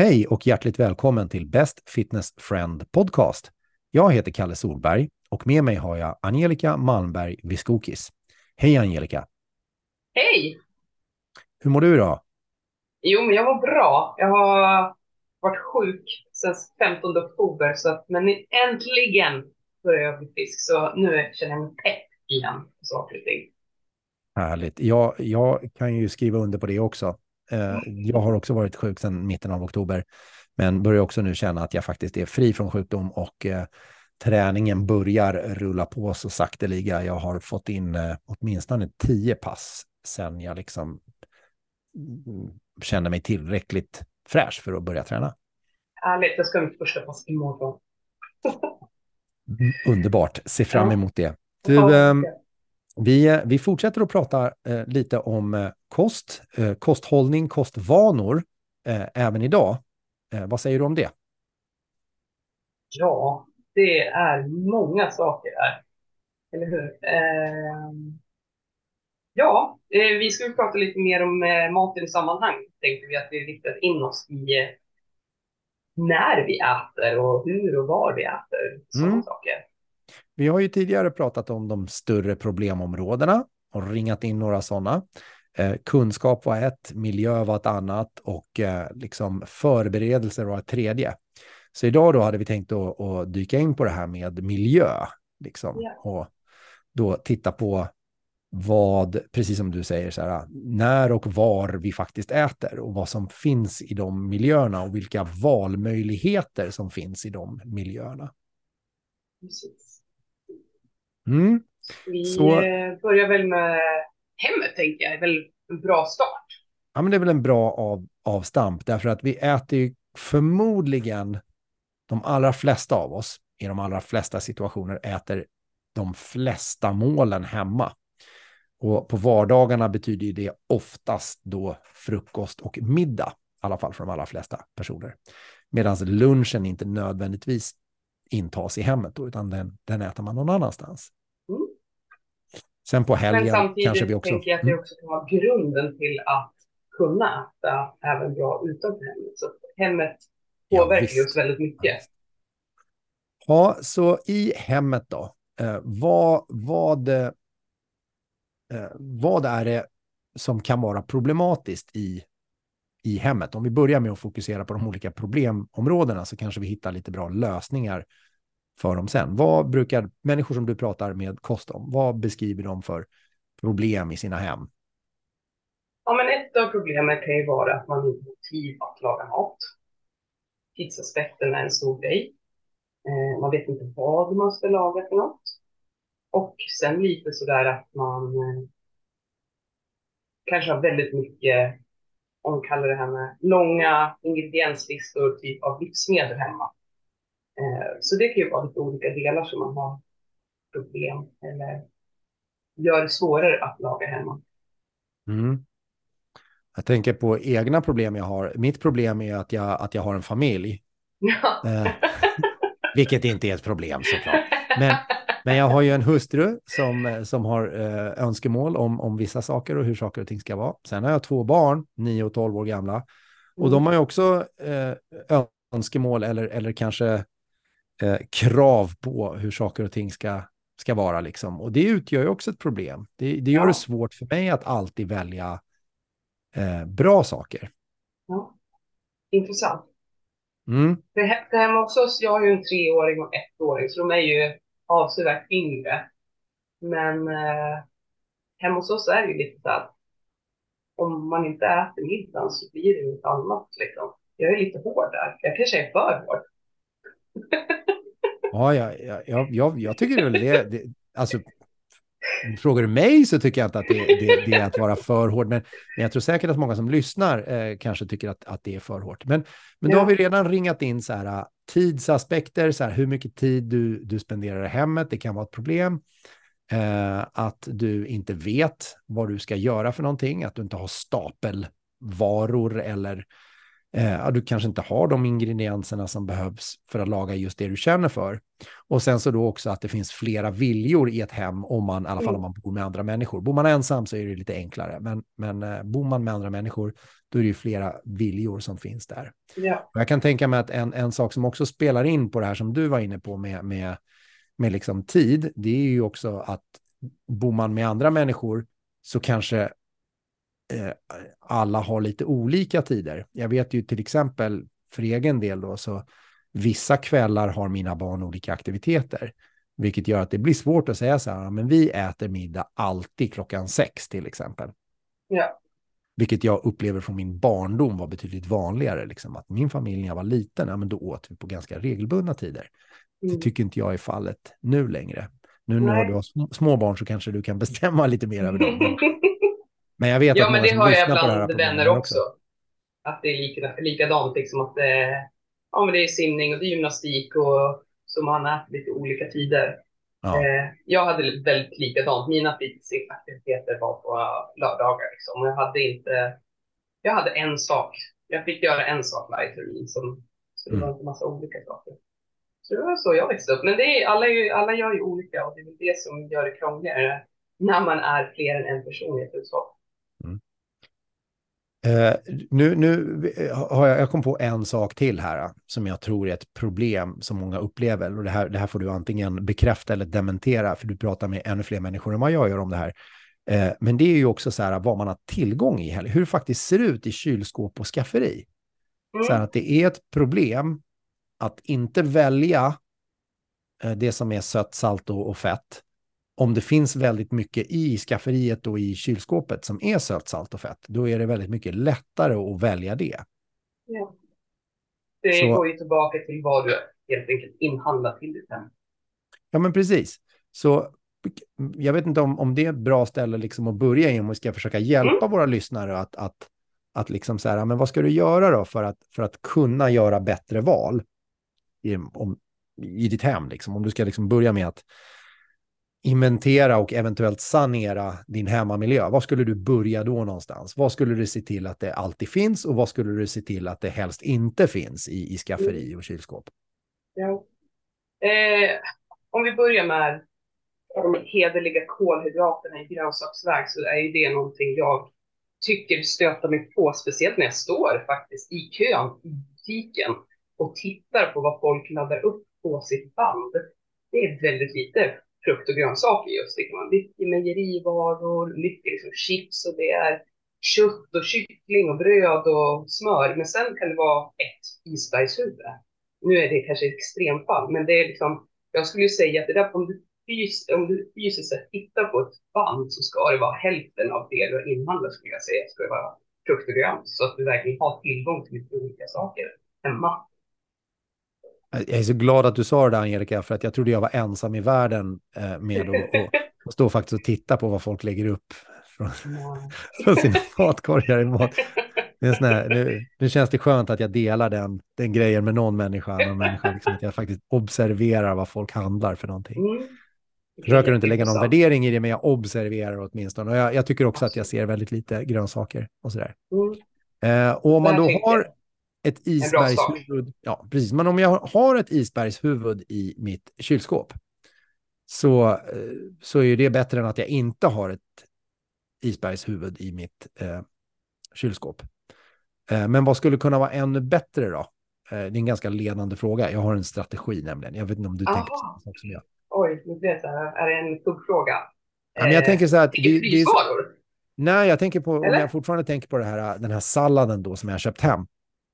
Hej och hjärtligt välkommen till Best Fitness Friend Podcast. Jag heter Kalle Solberg och med mig har jag Angelica Malmberg Viskokis. Hej Angelica! Hej! Hur mår du idag? Jo, men jag mår bra. Jag har varit sjuk sedan 15 oktober, så att, men äntligen börjar jag bli frisk. Så nu känner jag mig pepp igen på saker och ting. Härligt. Jag, jag kan ju skriva under på det också. Eh, jag har också varit sjuk sedan mitten av oktober, men börjar också nu känna att jag faktiskt är fri från sjukdom och eh, träningen börjar rulla på så sakteliga. Jag har fått in eh, åtminstone tio pass sen jag liksom mm, kände mig tillräckligt fräsch för att börja träna. Härligt, jag ska mitt första pass imorgon. Mm, underbart, se fram emot det. Du, eh, vi, vi fortsätter att prata eh, lite om eh, kost, eh, kosthållning, kostvanor eh, även idag. Eh, vad säger du om det? Ja, det är många saker här. Eller hur? Ehm, ja, eh, vi ska prata lite mer om maten i sammanhang. Tänkte vi att vi riktar in oss i när vi äter och hur och var vi äter. Sådana mm. saker. Vi har ju tidigare pratat om de större problemområdena och ringat in några sådana. Eh, kunskap var ett, miljö var ett annat och eh, liksom förberedelser var ett tredje. Så idag då hade vi tänkt att, att dyka in på det här med miljö. Liksom, yeah. Och då titta på vad, precis som du säger, så här, när och var vi faktiskt äter och vad som finns i de miljöerna och vilka valmöjligheter som finns i de miljöerna. Precis. Mm. Vi så... börjar väl med hemmet, tänker jag. Det är väl en bra start. Ja, men det är väl en bra av, avstamp, därför att vi äter ju förmodligen de allra flesta av oss i de allra flesta situationer äter de flesta målen hemma. Och på vardagarna betyder det oftast då frukost och middag, i alla fall för de allra flesta personer. Medan lunchen inte nödvändigtvis intas i hemmet, då, utan den, den äter man någon annanstans. Sen på helgen kanske vi också... Men samtidigt tänker jag att det mm. också kan vara grunden till att kunna äta även bra utanför hemmet. Så hemmet påverkar ja, oss väldigt mycket. Ja, så i hemmet då, eh, vad, vad, eh, vad är det som kan vara problematiskt i, i hemmet? Om vi börjar med att fokusera på de olika problemområdena så kanske vi hittar lite bra lösningar för dem sen. Vad brukar människor som du pratar med kost om, vad beskriver de för problem i sina hem? Ja, men ett av problemen kan ju vara att man inte har tid att laga mat. Tidsaspekten är en stor grej. Eh, man vet inte vad man ska laga för något. Och sen lite sådär att man eh, kanske har väldigt mycket, om man kallar det här med långa ingredienslistor, typ av livsmedel hemma. Eh, så det kan ju vara lite olika delar som man har problem eller gör det svårare att laga hemma. Mm. Jag tänker på egna problem jag har. Mitt problem är att jag, att jag har en familj. Ja. Eh, vilket inte är ett problem såklart. Men, men jag har ju en hustru som, som har eh, önskemål om, om vissa saker och hur saker och ting ska vara. Sen har jag två barn, 9 och 12 år gamla. Och mm. de har ju också eh, önskemål eller, eller kanske eh, krav på hur saker och ting ska, ska vara. Liksom. Och det utgör ju också ett problem. Det, det gör ja. det svårt för mig att alltid välja eh, bra saker. Ja. Intressant. Mm. För, hemma hos oss, jag har ju en treåring och ettåring, så de är ju avsevärt yngre. Men eh, hemma hos oss är det ju lite så att om man inte äter middagen så blir det något annat. Liksom. Jag är lite hård där. Jag kanske är för hård. Ja, jag, jag, jag, jag tycker väl det, det alltså, Frågar du mig så tycker jag inte att det, det, det, är att vara för hård, men, men jag tror säkert att många som lyssnar eh, kanske tycker att, att det är för hårt. Men, men då ja. har vi redan ringat in så här, uh, tidsaspekter, så här, hur mycket tid du, du spenderar i hemmet, det kan vara ett problem. Eh, att du inte vet vad du ska göra för någonting, att du inte har stapelvaror eller Eh, du kanske inte har de ingredienserna som behövs för att laga just det du känner för. Och sen så då också att det finns flera viljor i ett hem, om man, i alla fall om man bor med andra människor. Bor man ensam så är det lite enklare, men, men eh, bor man med andra människor, då är det ju flera viljor som finns där. Ja. Jag kan tänka mig att en, en sak som också spelar in på det här som du var inne på med, med, med liksom tid, det är ju också att bor man med andra människor så kanske alla har lite olika tider. Jag vet ju till exempel för egen del då, så vissa kvällar har mina barn olika aktiviteter, vilket gör att det blir svårt att säga så här, men vi äter middag alltid klockan sex till exempel. Ja. Vilket jag upplever från min barndom var betydligt vanligare. Liksom, att min familj när jag var liten, ja, men då åt vi på ganska regelbundna tider. Mm. Det tycker inte jag är fallet nu längre. Nu när du har små barn så kanske du kan bestämma lite mer över dem. Men, jag vet ja, att men det har jag bland vänner också. också. Att det är lika, likadant, liksom att det, ja, men det är simning och det är gymnastik och så man äter lite olika tider. Ja. Eh, jag hade väldigt likadant. Mina fritidsaktiviteter var på lördagar. Liksom. Jag hade inte... Jag hade en sak. Jag fick göra en sak varje termin. Som, så det mm. var inte massa olika saker. Så det var så jag växte upp. Men det är, alla, är, alla gör ju olika och det är väl det som gör det krångligare när man är fler än en person i ett hushåll. Uh, nu, nu har jag, jag kom på en sak till här som jag tror är ett problem som många upplever. Och det här, det här får du antingen bekräfta eller dementera, för du pratar med ännu fler människor än vad jag gör om det här. Uh, men det är ju också så här vad man har tillgång i, hur det faktiskt ser ut i kylskåp och skafferi. Mm. Så här att det är ett problem att inte välja det som är sött, salt och, och fett om det finns väldigt mycket i skafferiet och i kylskåpet som är sött, salt och fett, då är det väldigt mycket lättare att välja det. Ja. Det Så, går ju tillbaka till vad du helt enkelt inhandlar till ditt hem. Ja, men precis. Så jag vet inte om, om det är ett bra ställe liksom att börja i om vi ska försöka hjälpa mm. våra lyssnare att, att, att liksom så här, men vad ska du göra då för att, för att kunna göra bättre val i, om, i ditt hem? Liksom? Om du ska liksom börja med att inventera och eventuellt sanera din hemmamiljö, var skulle du börja då någonstans? Vad skulle du se till att det alltid finns och vad skulle du se till att det helst inte finns i, i skafferi och kylskåp? Ja. Eh, om vi börjar med de hederliga kolhydraterna i grönsaksväg så är ju det någonting jag tycker stöter mig på, speciellt när jag står faktiskt i kön i butiken och tittar på vad folk laddar upp på sitt band. Det är väldigt lite frukt och grönsaker just. Det kan vara mycket mejerivaror, mycket liksom chips och det är kött och kyckling och bröd och smör. Men sen kan det vara ett isbergshuvud. Nu är det kanske ett extremfall, men det är liksom, jag skulle säga att det där, om du, fys, om du fysiskt sett tittar på ett band så ska det vara hälften av det du har inhandlat skulle jag säga, ska det vara frukt och grönt så att du verkligen har tillgång till lite olika saker hemma. Jag är så glad att du sa det där, Angelica, för att jag trodde jag var ensam i världen eh, med att och stå faktiskt och titta på vad folk lägger upp från, från sina matkorgar i mat. Här, nu, nu, känns det skönt att jag delar den, den grejen med någon människa, någon människa liksom, att jag faktiskt observerar vad folk handlar för någonting. Mm. Försöker inte lägga någon värdering i det, men jag observerar åtminstone. Och jag, jag tycker också att jag ser väldigt lite grönsaker och sådär. Mm. Eh, och om man då har ett isbergshuvud. Ja, precis. Men om jag har ett isbergshuvud i mitt kylskåp så, eh, så är det bättre än att jag inte har ett isbergshuvud i mitt eh, kylskåp. Eh, men vad skulle kunna vara ännu bättre då? Eh, det är en ganska ledande fråga. Jag har en strategi nämligen. Jag vet inte om du Aha. tänker samma sak som jag. Oj, nu blir det så här. Är det en kuggfråga? Ja, men jag tänker så här att... Det, det, det, nej, jag tänker på, Eller? om jag fortfarande tänker på det här, den här salladen då som jag har köpt hem.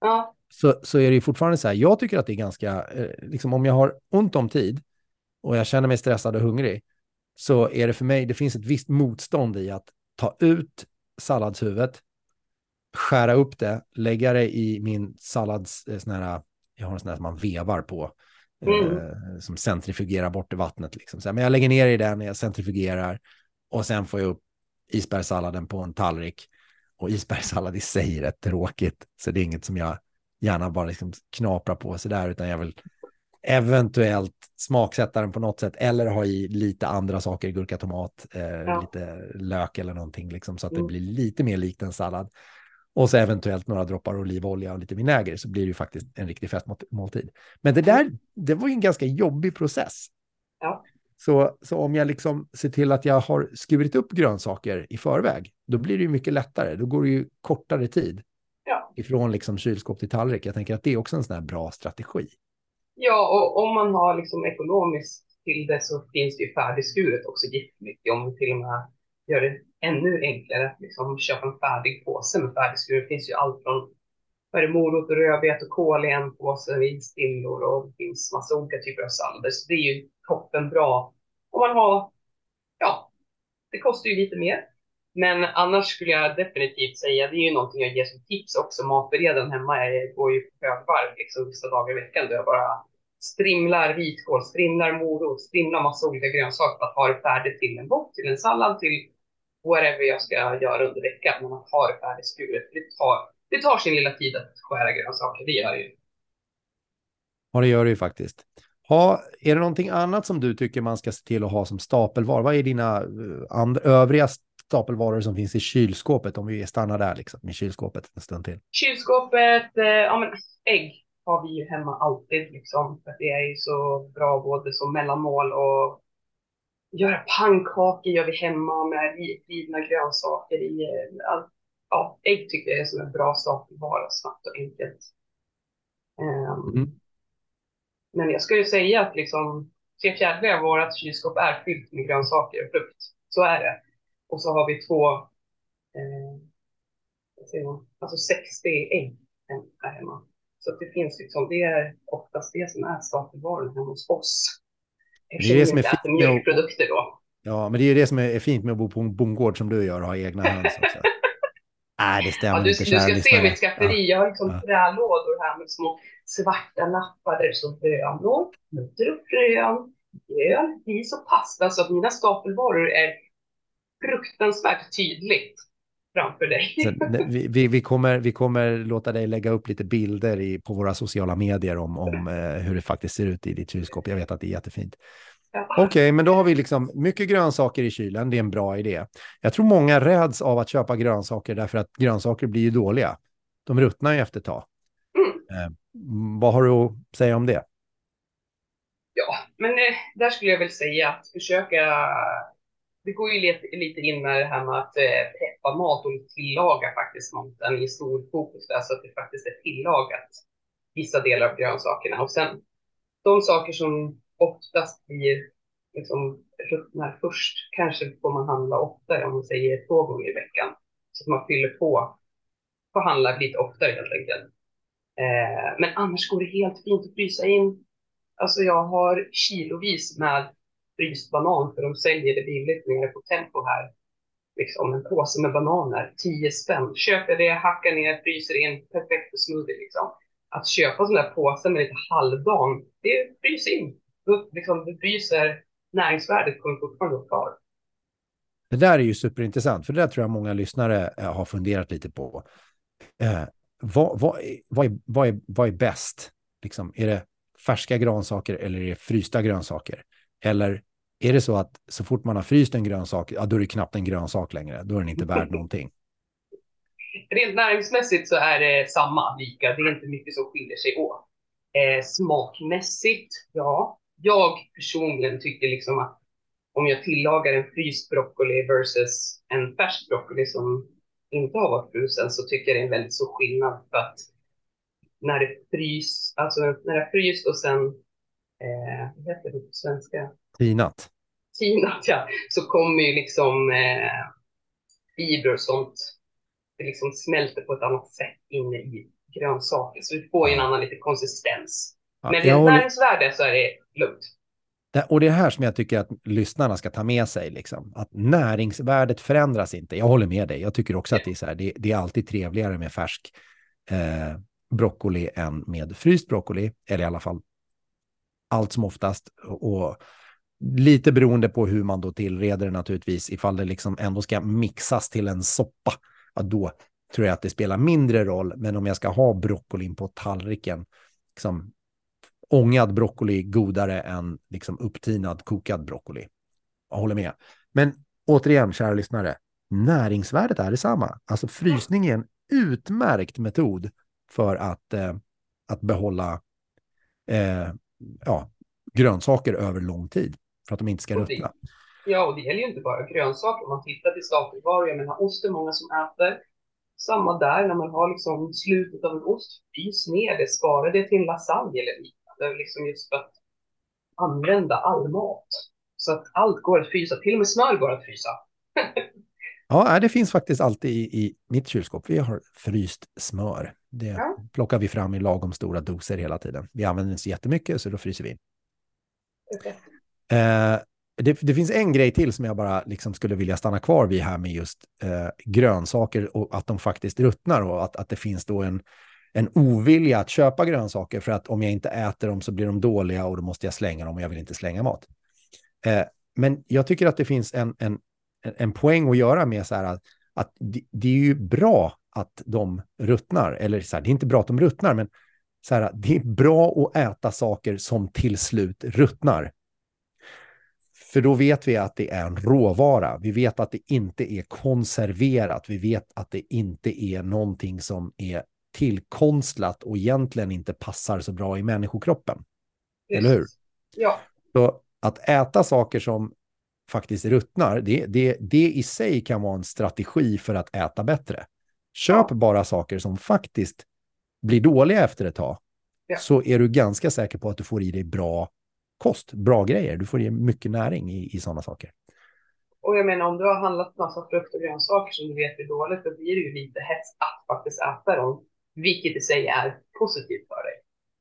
Ja. Så, så är det ju fortfarande så här, jag tycker att det är ganska, eh, liksom om jag har ont om tid och jag känner mig stressad och hungrig, så är det för mig, det finns ett visst motstånd i att ta ut salladshuvudet, skära upp det, lägga det i min sallads, eh, sån här, jag har en sån här som man vevar på, mm. eh, som centrifugerar bort i vattnet. Liksom. Så här, men jag lägger ner i den, jag centrifugerar och sen får jag upp isbergssalladen på en tallrik och isbergssallad i sig är rätt tråkigt, så det är inget som jag gärna bara liksom knaprar på sig där, utan jag vill eventuellt smaksätta den på något sätt eller ha i lite andra saker, gurka, tomat, eh, ja. lite lök eller någonting, liksom, så att det mm. blir lite mer likt en sallad. och så eventuellt några droppar olivolja och lite vinäger så blir det ju faktiskt en riktig festmåltid. Men det där, det var ju en ganska jobbig process. Ja. Så, så om jag liksom ser till att jag har skurit upp grönsaker i förväg, då blir det ju mycket lättare. Då går det ju kortare tid ja. ifrån liksom kylskåp till tallrik. Jag tänker att det är också en sån här bra strategi. Ja, och om man har liksom ekonomiskt till det så finns det ju färdigskuret också giftmycket. Om vi till och med gör det ännu enklare att liksom köpa en färdig påse med färdigskuret. Det finns ju allt från morot och rödbet och kål i en påse, vinstillor och det finns massa olika typer av sallader. Så det är ju toppen bra. Om man har, ja, det kostar ju lite mer. Men annars skulle jag definitivt säga, det är ju någonting jag ger som tips också, matberedaren hemma jag går ju på högvarv liksom vissa dagar i veckan då jag bara strimlar vitkål, strimlar morot, strimlar massa olika grönsaker för att ha det färdigt till en bock, till en sallad, till whatever jag ska göra under veckan. Men att ha det färdigskuret, det tar, det tar sin lilla tid att skära grönsaker, det gör det ju. Ja, det gör det ju faktiskt. Ha, är det någonting annat som du tycker man ska se till att ha som stapelvar? Vad är dina eh, övriga stapelvaror som finns i kylskåpet om vi stannar där liksom, med kylskåpet en stund till? Kylskåpet, eh, ja men ägg har vi ju hemma alltid liksom. För det är ju så bra både som mellanmål och göra pannkakor gör vi hemma med rivna grönsaker i. All, ja, ägg tycker jag är som en bra stapelvara, snabbt och enkelt. Um, mm. Men jag skulle säga att liksom tre fjärdedelar av vårt kylskåp är fyllt med grönsaker och frukt. Så är det. Och så har vi två, eh, vad säger man, alltså 60 ägg här hemma. Så det finns liksom, det är oftast det som är stapelvarorna hemma hos oss. Det är det som är fint med mjölkprodukter då. Ja, men det är det som är fint med att bo på en bondgård som du gör och ha egna höns också. Nej, det stämmer ja, du, inte. Du ska se mitt skafferi. Ja. Jag har liksom ja. trälådor här med små svarta lappar där det står bönor, nötter och frön, mjöl, ris och pasta. Så att mina stapelvaror är fruktansvärt tydligt framför dig. Så, vi, vi, kommer, vi kommer låta dig lägga upp lite bilder i, på våra sociala medier om, om eh, hur det faktiskt ser ut i ditt kylskåp. Jag vet att det är jättefint. Ja. Okej, okay, men då har vi liksom mycket grönsaker i kylen. Det är en bra idé. Jag tror många räds av att köpa grönsaker därför att grönsaker blir ju dåliga. De ruttnar ju efter ett tag. Mm. Eh, vad har du att säga om det? Ja, men eh, där skulle jag väl säga att försöka det går ju lite, lite in med det här med att eh, mat och tillaga faktiskt maten i stor fokus där, så att det faktiskt är tillagat vissa delar av grönsakerna. Och sen de saker som oftast blir liksom ruttnar först, kanske får man handla oftare, om man säger två gånger i veckan. Så att man fyller på, får handla lite oftare helt enkelt. Eh, men annars går det helt fint att frysa in. Alltså jag har kilovis med fryst banan för de säljer det billigt nere på Tempo här. Liksom en påse med bananer, 10 spänn. Köper det, hackar ner, fryser in, perfekt för smoothie liksom. Att köpa sån där påse med lite halvdan, det fryser in. Då, liksom, det fryser, näringsvärdet kommer fortfarande vara kvar. Det där är ju superintressant, för det där tror jag många lyssnare eh, har funderat lite på. Eh, vad, vad, vad, är, vad, är, vad är bäst? Liksom, är det färska grönsaker eller är det frysta grönsaker? Eller är det så att så fort man har fryst en grönsak, ja, då är det knappt en grönsak längre. Då är den inte värd någonting. Rent näringsmässigt så är det samma, lika. Det är inte mycket som skiljer sig åt. Eh, smakmässigt, ja. Jag personligen tycker liksom att om jag tillagar en fryst broccoli versus en färsk broccoli som inte har varit frusen så tycker jag det är en väldigt stor skillnad för att när det frys, alltså när det fryst och sen eh, vad heter det på svenska? Tinat. Tinat, ja. Så kommer ju liksom eh, fibrer och sånt. Det liksom smälter på ett annat sätt inne i grönsaker. Så du får ju en annan lite konsistens. Ja, Men rent näringsvärde så är det lugnt. Och det är här som jag tycker att lyssnarna ska ta med sig, liksom. att näringsvärdet förändras inte. Jag håller med dig. Jag tycker också att det är så här, det, det är alltid trevligare med färsk eh, broccoli än med fryst broccoli, eller i alla fall allt som oftast. Och lite beroende på hur man då tillreder det naturligtvis, ifall det liksom ändå ska mixas till en soppa, ja, då tror jag att det spelar mindre roll. Men om jag ska ha broccolin på tallriken, liksom, ångad broccoli godare än liksom upptinad kokad broccoli. Jag håller med. Men återigen, kära lyssnare, näringsvärdet är detsamma. Alltså frysning är en utmärkt metod för att, eh, att behålla eh, ja, grönsaker över lång tid för att de inte ska ruttna. Ja, och det gäller ju inte bara grönsaker. Om man tittar till dagligvaror, jag menar ost är många som äter. Samma där, när man har liksom slutet av en ost, frys ner det, spara det till en lasagne eller liknande, liksom just för att använda all mat. Så att allt går att frysa, till och med smör går att frysa. ja, det finns faktiskt alltid i, i mitt kylskåp. Vi har fryst smör. Det ja. plockar vi fram i lagom stora doser hela tiden. Vi använder inte så jättemycket, så då fryser vi in. Okay. Eh, det, det, finns en grej till som jag bara liksom skulle vilja stanna kvar vid här med just eh, grönsaker och att de faktiskt ruttnar och att, att det finns då en, en ovilja att köpa grönsaker för att om jag inte äter dem så blir de dåliga och då måste jag slänga dem och jag vill inte slänga mat. Eh, men jag tycker att det finns en, en, en poäng att göra med så här att, att det, det, är ju bra att de ruttnar, eller så här, det är inte bra att de ruttnar, men så här, det är bra att äta saker som till slut ruttnar. För då vet vi att det är en råvara. Vi vet att det inte är konserverat. Vi vet att det inte är någonting som är tillkonstlat och egentligen inte passar så bra i människokroppen. Eller hur? Ja. Så att äta saker som faktiskt ruttnar, det, det, det i sig kan vara en strategi för att äta bättre. Köp ja. bara saker som faktiskt blir dåliga efter ett tag. Ja. Så är du ganska säker på att du får i dig bra kost, bra grejer. Du får i mycket näring i, i sådana saker. Och jag menar om du har handlat massa frukt och grönsaker som du vet är dåligt, då blir det ju lite hets att faktiskt äta dem, vilket i sig är positivt för dig.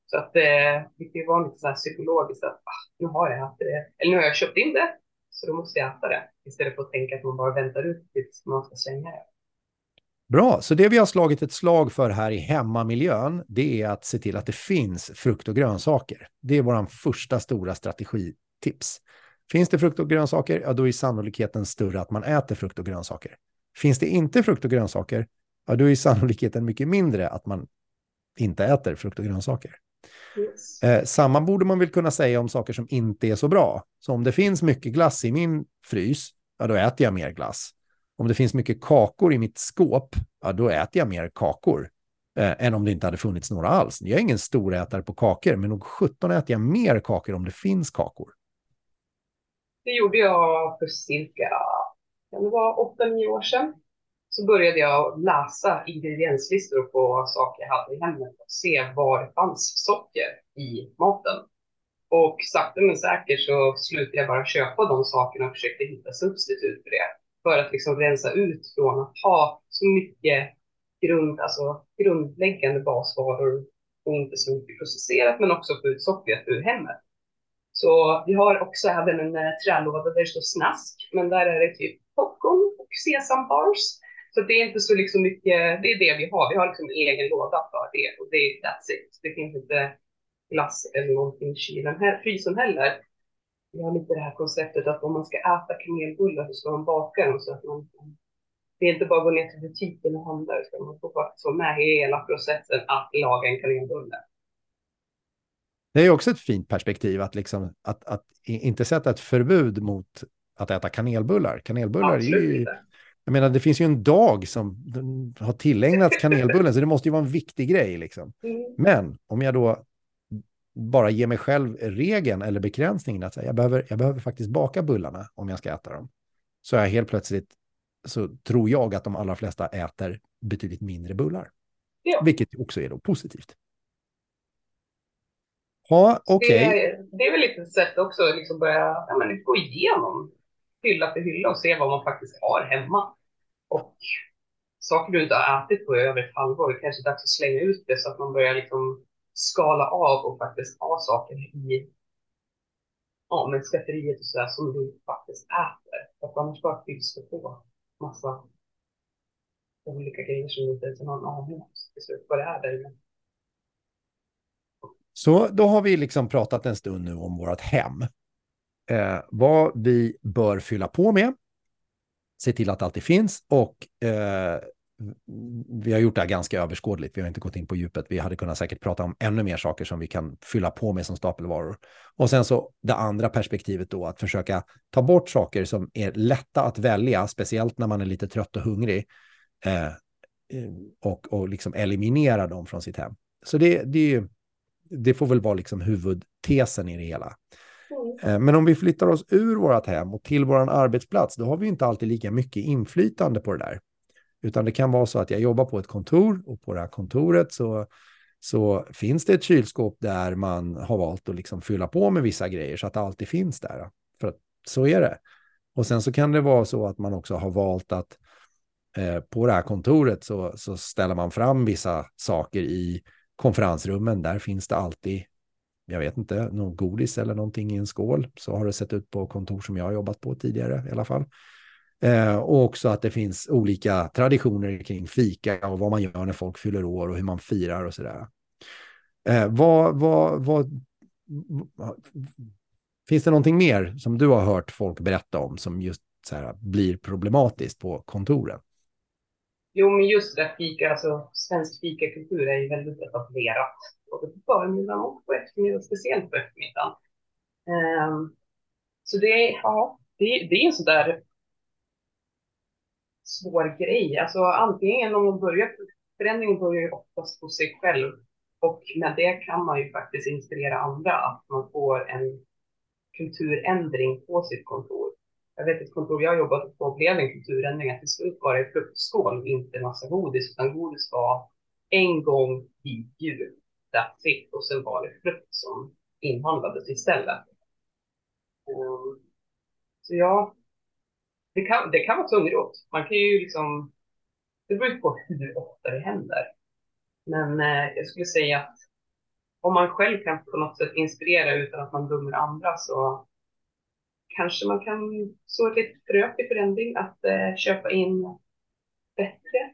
Så att eh, det kan ju vara lite så här psykologiskt att ah, nu har jag ätit det, eller nu har jag köpt in det, så då måste jag äta det. Istället för att tänka att man bara väntar ut tills man ska slänga det. Bra, så det vi har slagit ett slag för här i hemmamiljön, det är att se till att det finns frukt och grönsaker. Det är vår första stora strategitips. Finns det frukt och grönsaker, ja då är sannolikheten större att man äter frukt och grönsaker. Finns det inte frukt och grönsaker, ja då är sannolikheten mycket mindre att man inte äter frukt och grönsaker. Yes. Eh, samma borde man väl kunna säga om saker som inte är så bra. Så om det finns mycket glass i min frys, ja då äter jag mer glass. Om det finns mycket kakor i mitt skåp, ja då äter jag mer kakor. Eh, än om det inte hade funnits några alls. Jag är ingen storätare på kakor, men nog 17 äter jag mer kakor om det finns kakor. Det gjorde jag för cirka, kan det vara 8-9 år sedan så började jag läsa ingredienslistor på saker jag hade i hemmet och se var det fanns socker i maten. Och sakta men säkert så slutade jag bara köpa de sakerna och försökte hitta substitut för det. För att liksom rensa ut från att ha så mycket grund, alltså grundläggande basvaror och inte så mycket processerat, men också få ut sockret ur hemmet. Så vi har också även en eh, trälåda där det står snask, men där är det typ popcorn och sesambars så det är inte så liksom mycket, det är det vi har. Vi har liksom egen låda för det och det är that's it. Det finns inte glass eller någonting i kylen, frysen heller. Vi har lite det här konceptet att om man ska äta kanelbullar så ska man baka dem så att man det är inte bara att gå ner till butiken och handla, utan man får faktiskt vara med i hela processen att laga en kanelbulle. Det är också ett fint perspektiv att, liksom, att, att inte sätta ett förbud mot att äta kanelbullar. Kanelbullar Absolut är ju. Jag menar, det finns ju en dag som har tillägnats kanelbullen, så det måste ju vara en viktig grej. Liksom. Mm. Men om jag då bara ger mig själv regeln eller begränsningen att jag, behöver, jag behöver faktiskt baka bullarna om jag ska äta dem, så är helt plötsligt så tror jag att de allra flesta äter betydligt mindre bullar. Ja. Vilket också är då positivt. Ja, okay. det, det är väl ett sätt också att liksom börja ja, men, gå igenom hylla för hylla och se vad man faktiskt har hemma. Och saker du inte har ätit på över ett halvår, det kanske är dags att slänga ut det så att man börjar liksom skala av och faktiskt ha saker i ja, men skafferiet och sådär som du faktiskt äter. För att annars bara fylls det på massa olika grejer som vi inte ens har någon aning om vad det är där inne. Så då har vi liksom pratat en stund nu om vårt hem eh, vad vi bör fylla på med, se till att allt det finns och eh, vi har gjort det här ganska överskådligt. Vi har inte gått in på djupet. Vi hade kunnat säkert prata om ännu mer saker som vi kan fylla på med som stapelvaror. Och sen så det andra perspektivet då, att försöka ta bort saker som är lätta att välja, speciellt när man är lite trött och hungrig. Eh, eh och, och liksom eliminera dem från sitt hem. Så det, det, det får väl vara liksom huvudtesen i det hela. Eh, men om vi flyttar oss ur vårt hem och till vår arbetsplats, då har vi inte alltid lika mycket inflytande på det där. Utan det kan vara så att jag jobbar på ett kontor och på det här kontoret så, så finns det ett kylskåp där man har valt att liksom fylla på med vissa grejer så att det alltid finns där. För att så är det. Och sen så kan det vara så att man också har valt att eh, på det här kontoret så, så ställer man fram vissa saker i konferensrummen. Där finns det alltid, jag vet inte, någon godis eller någonting i en skål. Så har det sett ut på kontor som jag har jobbat på tidigare i alla fall. Eh, och också att det finns olika traditioner kring fika och vad man gör när folk fyller år och hur man firar och sådär. Eh, vad, vad, vad, finns det någonting mer som du har hört folk berätta om som just så här, blir problematiskt på kontoren? Jo, men just det, fika, alltså svensk fikakultur är ju väldigt etablerat. Både på förmiddagen och på eftermiddagen, speciellt på eftermiddagen. Um, så det, ja, det, det är en sådär svår grej. Alltså antingen om man börjar, förändringen börjar ju oftast på sig själv och med det kan man ju faktiskt inspirera andra att man får en kulturändring på sitt kontor. Jag vet ett kontor jag jobbat på blev en kulturändring att till slut var det fruktskål, inte massa godis, utan godis var en gång i jul. That's it. Och sen var det frukt som inhandlades istället. Um, så ja, det kan, det kan vara tungrot. Man kan ju liksom, det beror på hur ofta det händer. Men eh, jag skulle säga att om man själv kan på något sätt inspirera utan att man dömer andra så kanske man kan så ett litet frö till förändring att eh, köpa in bättre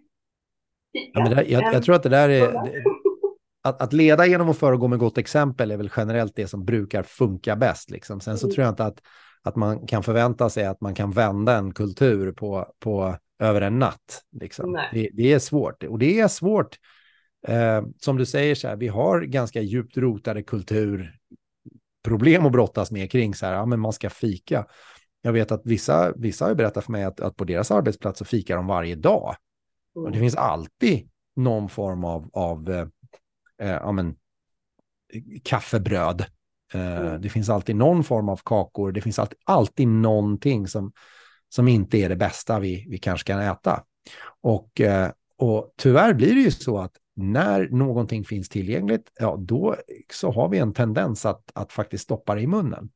ja, men där, jag, jag, tror att det där är... Att, att, leda genom att föregå med gott exempel är väl generellt det som brukar funka bäst. Liksom. Sen så mm. tror jag inte att att man kan förvänta sig att man kan vända en kultur på, på över en natt. Liksom. Det, det, är svårt och det är svårt. Eh, som du säger, så här, vi har ganska djupt rotade kulturproblem att brottas med kring så här, ja, men man ska fika. Jag vet att vissa, vissa har berättat för mig att, att på deras arbetsplats så fikar de varje dag. Mm. Och det mm. finns alltid någon form av, av eh, eh, ja, men, kaffebröd mm. Det finns alltid någon form av kakor, det finns alltid, alltid någonting som, som inte är det bästa vi, vi kanske kan äta. Och, eh, och tyvärr blir det ju så att när någonting finns tillgängligt, ja, då så har vi en tendens att, att faktiskt stoppa det i munnen.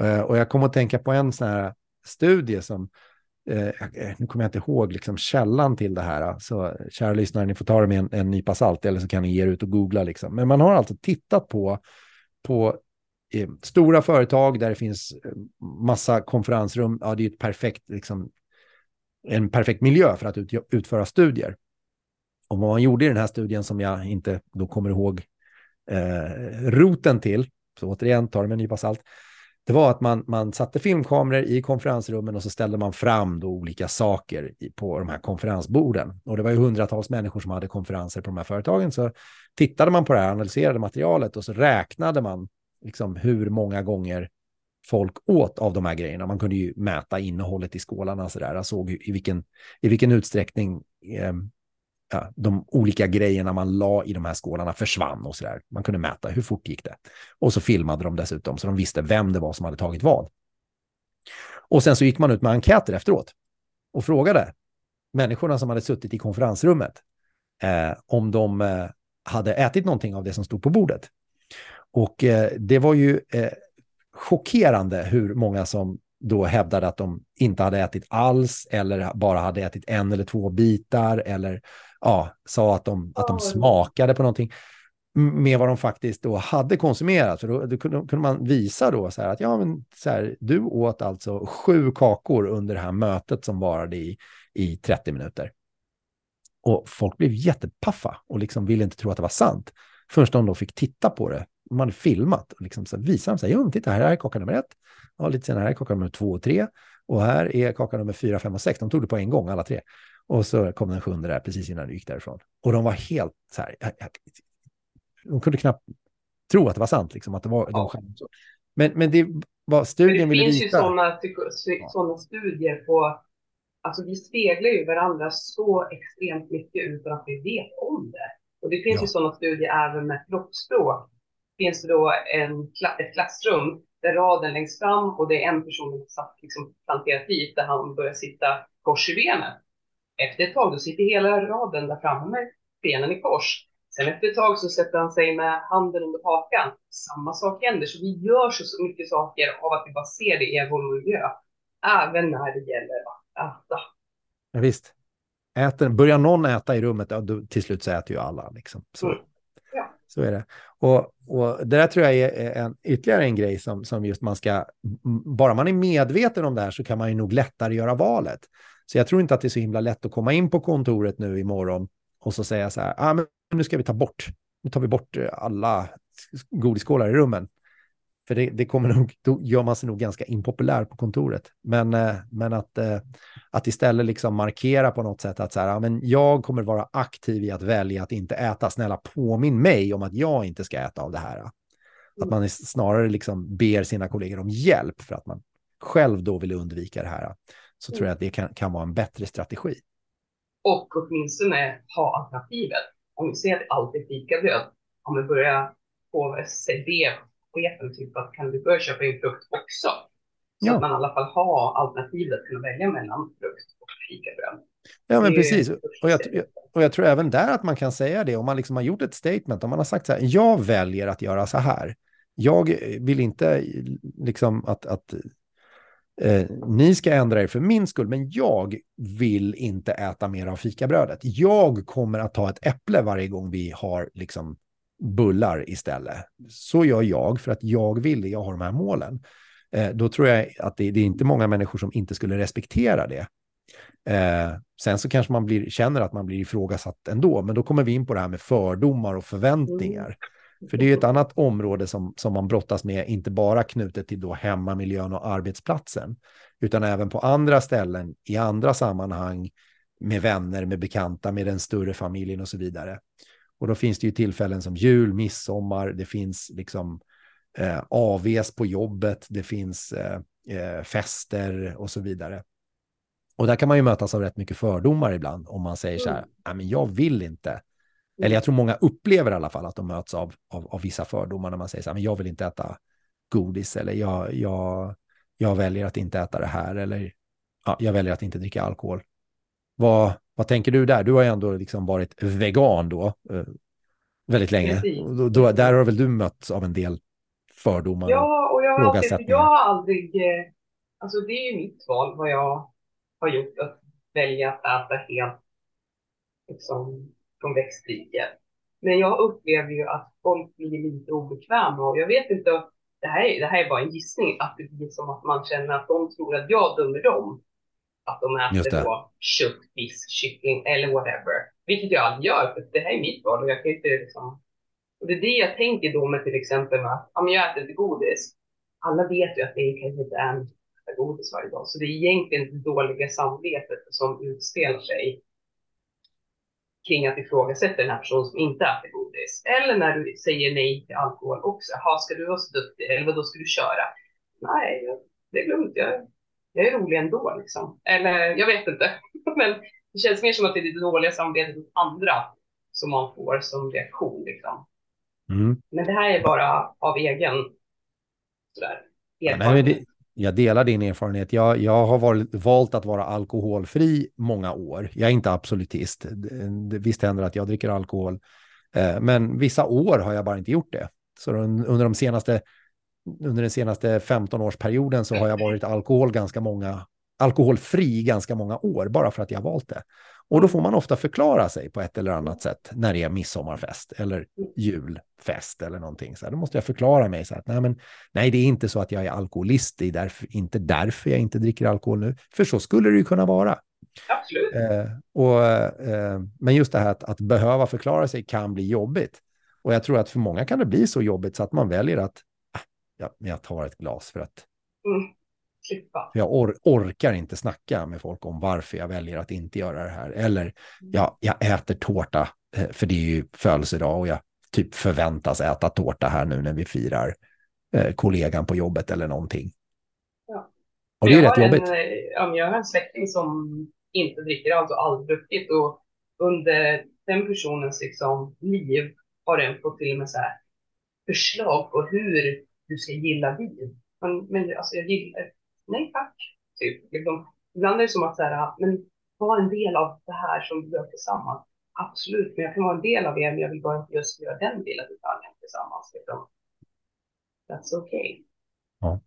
Eh, och jag kommer att tänka på en sån här studie som, nu kommer jag inte ihåg liksom källan till det här, så kära lyssnare, ni får ta det med en, en nypa salt, eller så kan ni ge er ut och googla. Liksom. Men man har alltså tittat på, på stora företag där det finns eh, massa konferensrum, ja det är ett perfekt, liksom, en perfekt miljö för att ut, utföra studier. Och vad man gjorde i den här studien som jag inte då kommer ihåg eh, roten till, så återigen tar det med en nypa salt, det var att man, man satte filmkameror i konferensrummen och så ställde man fram då olika saker på de här konferensborden. Och det var ju hundratals människor som hade konferenser på de här företagen. Så tittade man på det här, analyserade materialet och så räknade man liksom hur många gånger folk åt av de här grejerna. Man kunde ju mäta innehållet i skålarna och Jag såg i vilken, i vilken utsträckning eh, ja, de olika grejerna man la i de här skålarna försvann och sådär. Man kunde mäta hur fort gick det. Och så filmade de dessutom så de visste vem det var som hade tagit vad. Och sen så gick man ut med enkäter efteråt och frågade människorna som hade suttit i konferensrummet eh, om de eh, hade ätit någonting av det som stod på bordet. Och eh, det var ju eh, chockerande hur många som då hävdade att de inte hade ätit alls eller bara hade ätit en eller två bitar eller ja, sa att de, att de smakade på någonting med vad de faktiskt då hade konsumerat. För då, då kunde, man visa då så här att ja, men så här, du åt alltså sju kakor under det här mötet som varade i, i 30 minuter. Och folk blev jättepaffa och liksom ville inte tro att det var sant. Först de då fick titta på det man hade filmat och liksom så visade de så här, jo, titta, här är kaka nummer ett. Ja, lite senare här är kaka nummer två och tre. Och här är kaka nummer fyra, fem och sex. De tog det på en gång, alla tre. Och så kom den sjunde där precis innan du gick därifrån. Och de var helt så här, de kunde knappt tro att det var sant, liksom, att det var ja. de Men, men det var studien ville visa. Det finns ju sådana, sådana studier på alltså vi speglar ju varandra så extremt mycket utan att vi vet om det. Och det finns ja. ju sådana studier även med kroppsspråk. Finns det då en, ett klassrum där raden längst fram och det är en person som satt liksom planterat dit där han börjar sitta kors i benet. Efter ett tag då sitter hela raden där framme med benen i kors. Sen efter ett tag så sätter han sig med handen under hakan. Samma sak händer, så vi gör så, så mycket saker av att vi bara ser det i vår miljö. Även när det gäller att äta. Ja, visst. Äter, börjar någon äta i rummet, ja, då, till slut så äter ju alla. Liksom. Så, mm så är det. Och, och det där tror jag är en, ytterligare en grej som, som just man ska, bara man är medveten om det här så kan man ju nog lättare göra valet. Så jag tror inte att det är så himla lätt att komma in på kontoret nu imorgon och så säga så här, ah, men nu ska vi ta bort, nu tar vi bort alla godisskålar i rummen. För det, det, kommer nog, då gör man sig nog ganska impopulär på kontoret. Men, eh, men att, eh, att istället liksom markera på något sätt att så här, ja, men jag kommer vara aktiv i att välja att inte äta. Snälla påminn mig om att jag inte ska äta av det här. Att man snarare liksom ber sina kollegor om hjälp för att man själv då vill undvika det här. Så tror jag att det kan, kan vara en bättre strategi. Och åtminstone ha alternativet. Om vi ser att allt är fikabröd, om vi börjar sig det chefen typ att kan du börja köpa in frukt också? Så ja. att man i alla fall har alternativet att kunna välja mellan frukt och fikabröd. Ja, men precis. Och jag, och jag tror även där att man kan säga det om man liksom har gjort ett statement, om man har sagt så här, jag väljer att göra så här. Jag vill inte liksom att, att eh, ni ska ändra er för min skull, men jag vill inte äta mer av fikabrödet. Jag kommer att ta ett äpple varje gång vi har liksom bullar istället. Så gör jag för att jag vill det, jag har de här målen. Eh, då tror jag att det, det, är inte många människor som inte skulle respektera det. Eh, sen så kanske man blir, känner att man blir ifrågasatt ändå, men då kommer vi in på det här med fördomar och förväntningar. Mm. För det är ett annat område som, som man brottas med, inte bara knutet till då hemmamiljön och arbetsplatsen, utan även på andra ställen, i andra sammanhang, med vänner, med bekanta, med den större familjen och så vidare. Och då finns det ju tillfällen som jul, midsommar, det finns liksom eh, AVs på jobbet, det finns eh, eh, fester och så vidare. Och där kan man ju mötas av rätt mycket fördomar ibland om man säger så här, mm. nej men jag vill inte. Mm. Eller jag tror många upplever i alla fall att de möts av, av, av vissa fördomar när man säger så här, men jag vill inte äta godis eller jag, jag, jag väljer att inte äta det här eller ja, jag väljer att inte dricka alkohol. Vad, vad tänker du där? Du har ju ändå liksom varit vegan då eh, väldigt länge. Då, då, där har väl du mötts av en del fördomar? Ja, och jag har, alltid, jag har aldrig, eh, alltså det är ju mitt val vad jag har gjort att välja att äta helt liksom, från växtriket. Men jag upplever ju att folk blir lite obekväma och jag vet inte, det här, är, det här är bara en gissning, att det blir som att man känner att de tror att jag dömer dem att de äter då kött, fisk, kyckling eller whatever. Vilket jag aldrig gör, för det här är mitt val och jag kan inte liksom... Och det är det jag tänker då med till exempel med att ja, men jag äter inte godis. Alla vet ju att det kanske inte är äta godis varje dag, så det är egentligen det dåliga samvetet som utspelar sig kring att ifrågasätta den här personen som inte äter godis. Eller när du säger nej till alkohol också. Jaha, ska du vara så duktig? Eller vad då ska du köra? Nej, det lugnt. Jag jag är rolig ändå liksom. Eller jag vet inte. Men det känns mer som att det är det dåliga samarbetet mot andra som man får som reaktion liksom. Mm. Men det här är bara av egen sådär, erfarenhet. Ja, jag delar din erfarenhet. Jag, jag har varit, valt att vara alkoholfri många år. Jag är inte absolutist. Visst händer att jag dricker alkohol. Eh, men vissa år har jag bara inte gjort det. Så under de senaste under den senaste 15-årsperioden så har jag varit alkohol ganska många, alkoholfri ganska många år, bara för att jag har valt det. Och då får man ofta förklara sig på ett eller annat sätt när det är midsommarfest eller julfest eller någonting. Så här, då måste jag förklara mig så att nej, men, nej, det är inte så att jag är alkoholist, det är därför, inte därför jag inte dricker alkohol nu, för så skulle det ju kunna vara. Absolut. Eh, och, eh, men just det här att, att behöva förklara sig kan bli jobbigt. Och jag tror att för många kan det bli så jobbigt så att man väljer att jag, jag tar ett glas för att mm. jag or, orkar inte snacka med folk om varför jag väljer att inte göra det här. Eller mm. ja, jag äter tårta, eh, för det är ju födelsedag och jag typ förväntas äta tårta här nu när vi firar eh, kollegan på jobbet eller någonting. Ja. Och det är rätt jobbigt. En, ja, jag har en släkting som inte dricker alls och aldrig druckit och under den personens liksom, liv har den fått till och med så här förslag på hur du ska gilla vin. Men, men alltså jag gillar, nej tack. Typ. Liksom, ibland är det som att så här, men var en del av det här som vi gör tillsammans. Absolut, men jag kan vara en del av det, men jag vill bara inte just göra den lilla detaljen tillsammans. Liksom. That's okay. Ja.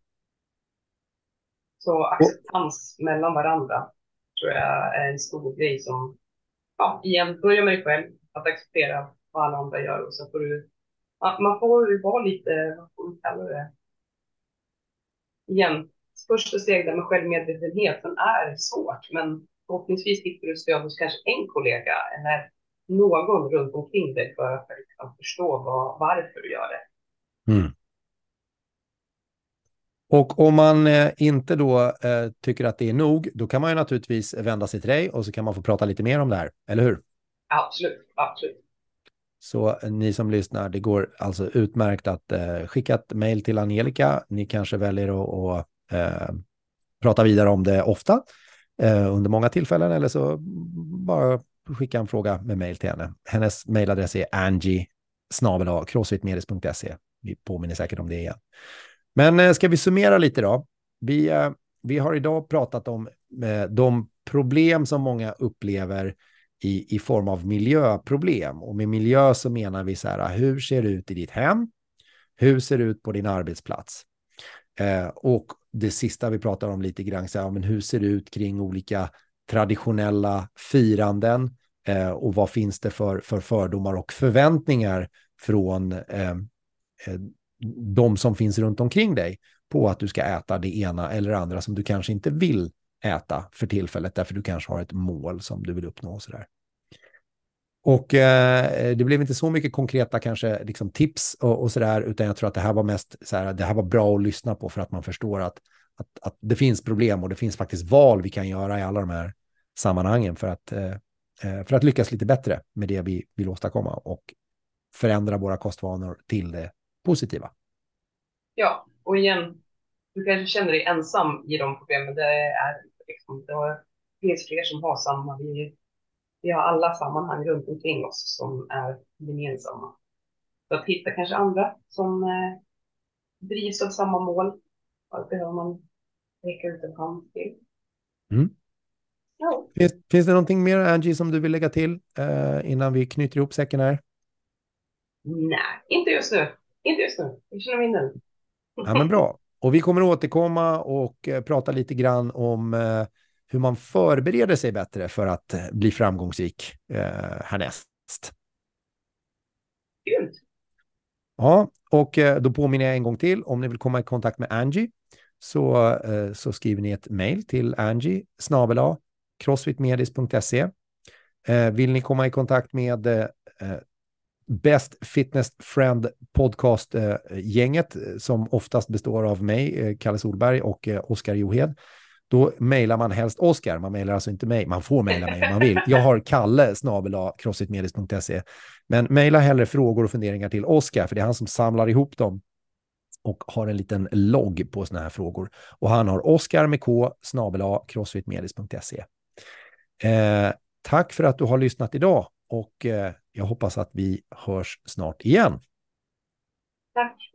Så acceptans och, mellan varandra tror jag är en stor grej som, ja, igen, börja med dig själv, att acceptera vad alla andra gör och så får du, man får vara lite, vad får man kalla det, igen, första steg där med självmedvetenheten är svårt, men förhoppningsvis hittar du stöd hos kanske en kollega eller någon runt omkring dig för att liksom förstå vad, varför du gör det. Mm. Och om man eh, inte då eh, tycker att det är nog, då kan man ju naturligtvis vända sig till dig och så kan man få prata lite mer om det här, eller hur? Absolut, absolut. Så eh, ni som lyssnar, det går alltså utmärkt att eh, skicka ett mejl till Angelica. Ni kanske väljer att, att eh, prata vidare om det ofta eh, under många tillfällen eller så bara skicka en fråga med mejl till henne. Hennes mejladress är angie crossfitmedis.se. Vi påminner säkert om det igen. Men eh, ska vi summera lite då? Vi, eh, vi har idag pratat om eh, de problem som många upplever i, i form av miljöproblem. Och med miljö så menar vi så här, ah, hur ser det ut i ditt hem? Hur ser det ut på din arbetsplats? Eh, och det sista vi pratar om lite grann, så här, men hur ser det ut kring olika traditionella firanden? Eh, och vad finns det för, för fördomar och förväntningar från eh, eh de som finns runt omkring dig på att du ska äta det ena eller andra som du kanske inte vill äta för tillfället, därför du kanske har ett mål som du vill uppnå. Och så där. Och eh, det blev inte så mycket konkreta kanske liksom tips och, och sådär, utan jag tror att det här var mest så här, det här var bra att lyssna på för att man förstår att, att, att det finns problem och det finns faktiskt val vi kan göra i alla de här sammanhangen för att, eh, eh för att lyckas lite bättre med det vi vill åstadkomma och förändra våra kostvanor till det positiva. Ja, och igen, du kanske känner dig ensam i de problemen. Det är liksom, det finns fler som har samma. Vi, vi har alla sammanhang runt omkring oss som är gemensamma. Så att hitta kanske andra som eh, drivs av samma mål. Då behöver man räcka ut en hand till. Mm. Ja. Finns, finns det någonting mer, Angie, som du vill lägga till eh, innan vi knyter ihop säcken här? Nej, inte just nu. Inte just nu. Jag känner mig nu. Ja, men bra. Och vi kommer återkomma och eh, prata lite grann om eh, hur man förbereder sig bättre för att eh, bli framgångsrik eh, härnäst. Gud. Ja, och eh, då påminner jag en gång till, om ni vill komma i kontakt med Angie så, eh, så skriver ni ett mejl till Angie snabela crossfitmedis.se. Vill ni komma i kontakt med Best Fitness Friend podcast-gänget som oftast består av mig, eh, Kalle Solberg och eh, Oskar Johed. Då mejlar man helst Oskar, man mejlar alltså inte mig. Man får mejla mig om man vill. Jag har Kalle snabel crossfitmedis.se. Men mejla hellre frågor och funderingar till Oskar, för det är han som samlar ihop dem och har en liten logg på sådana här frågor. Och han har Oskar med K snabel crossfitmedis.se. Eh, tack för att du har lyssnat idag och eh, jag hoppas att vi hörs snart igen. Tack.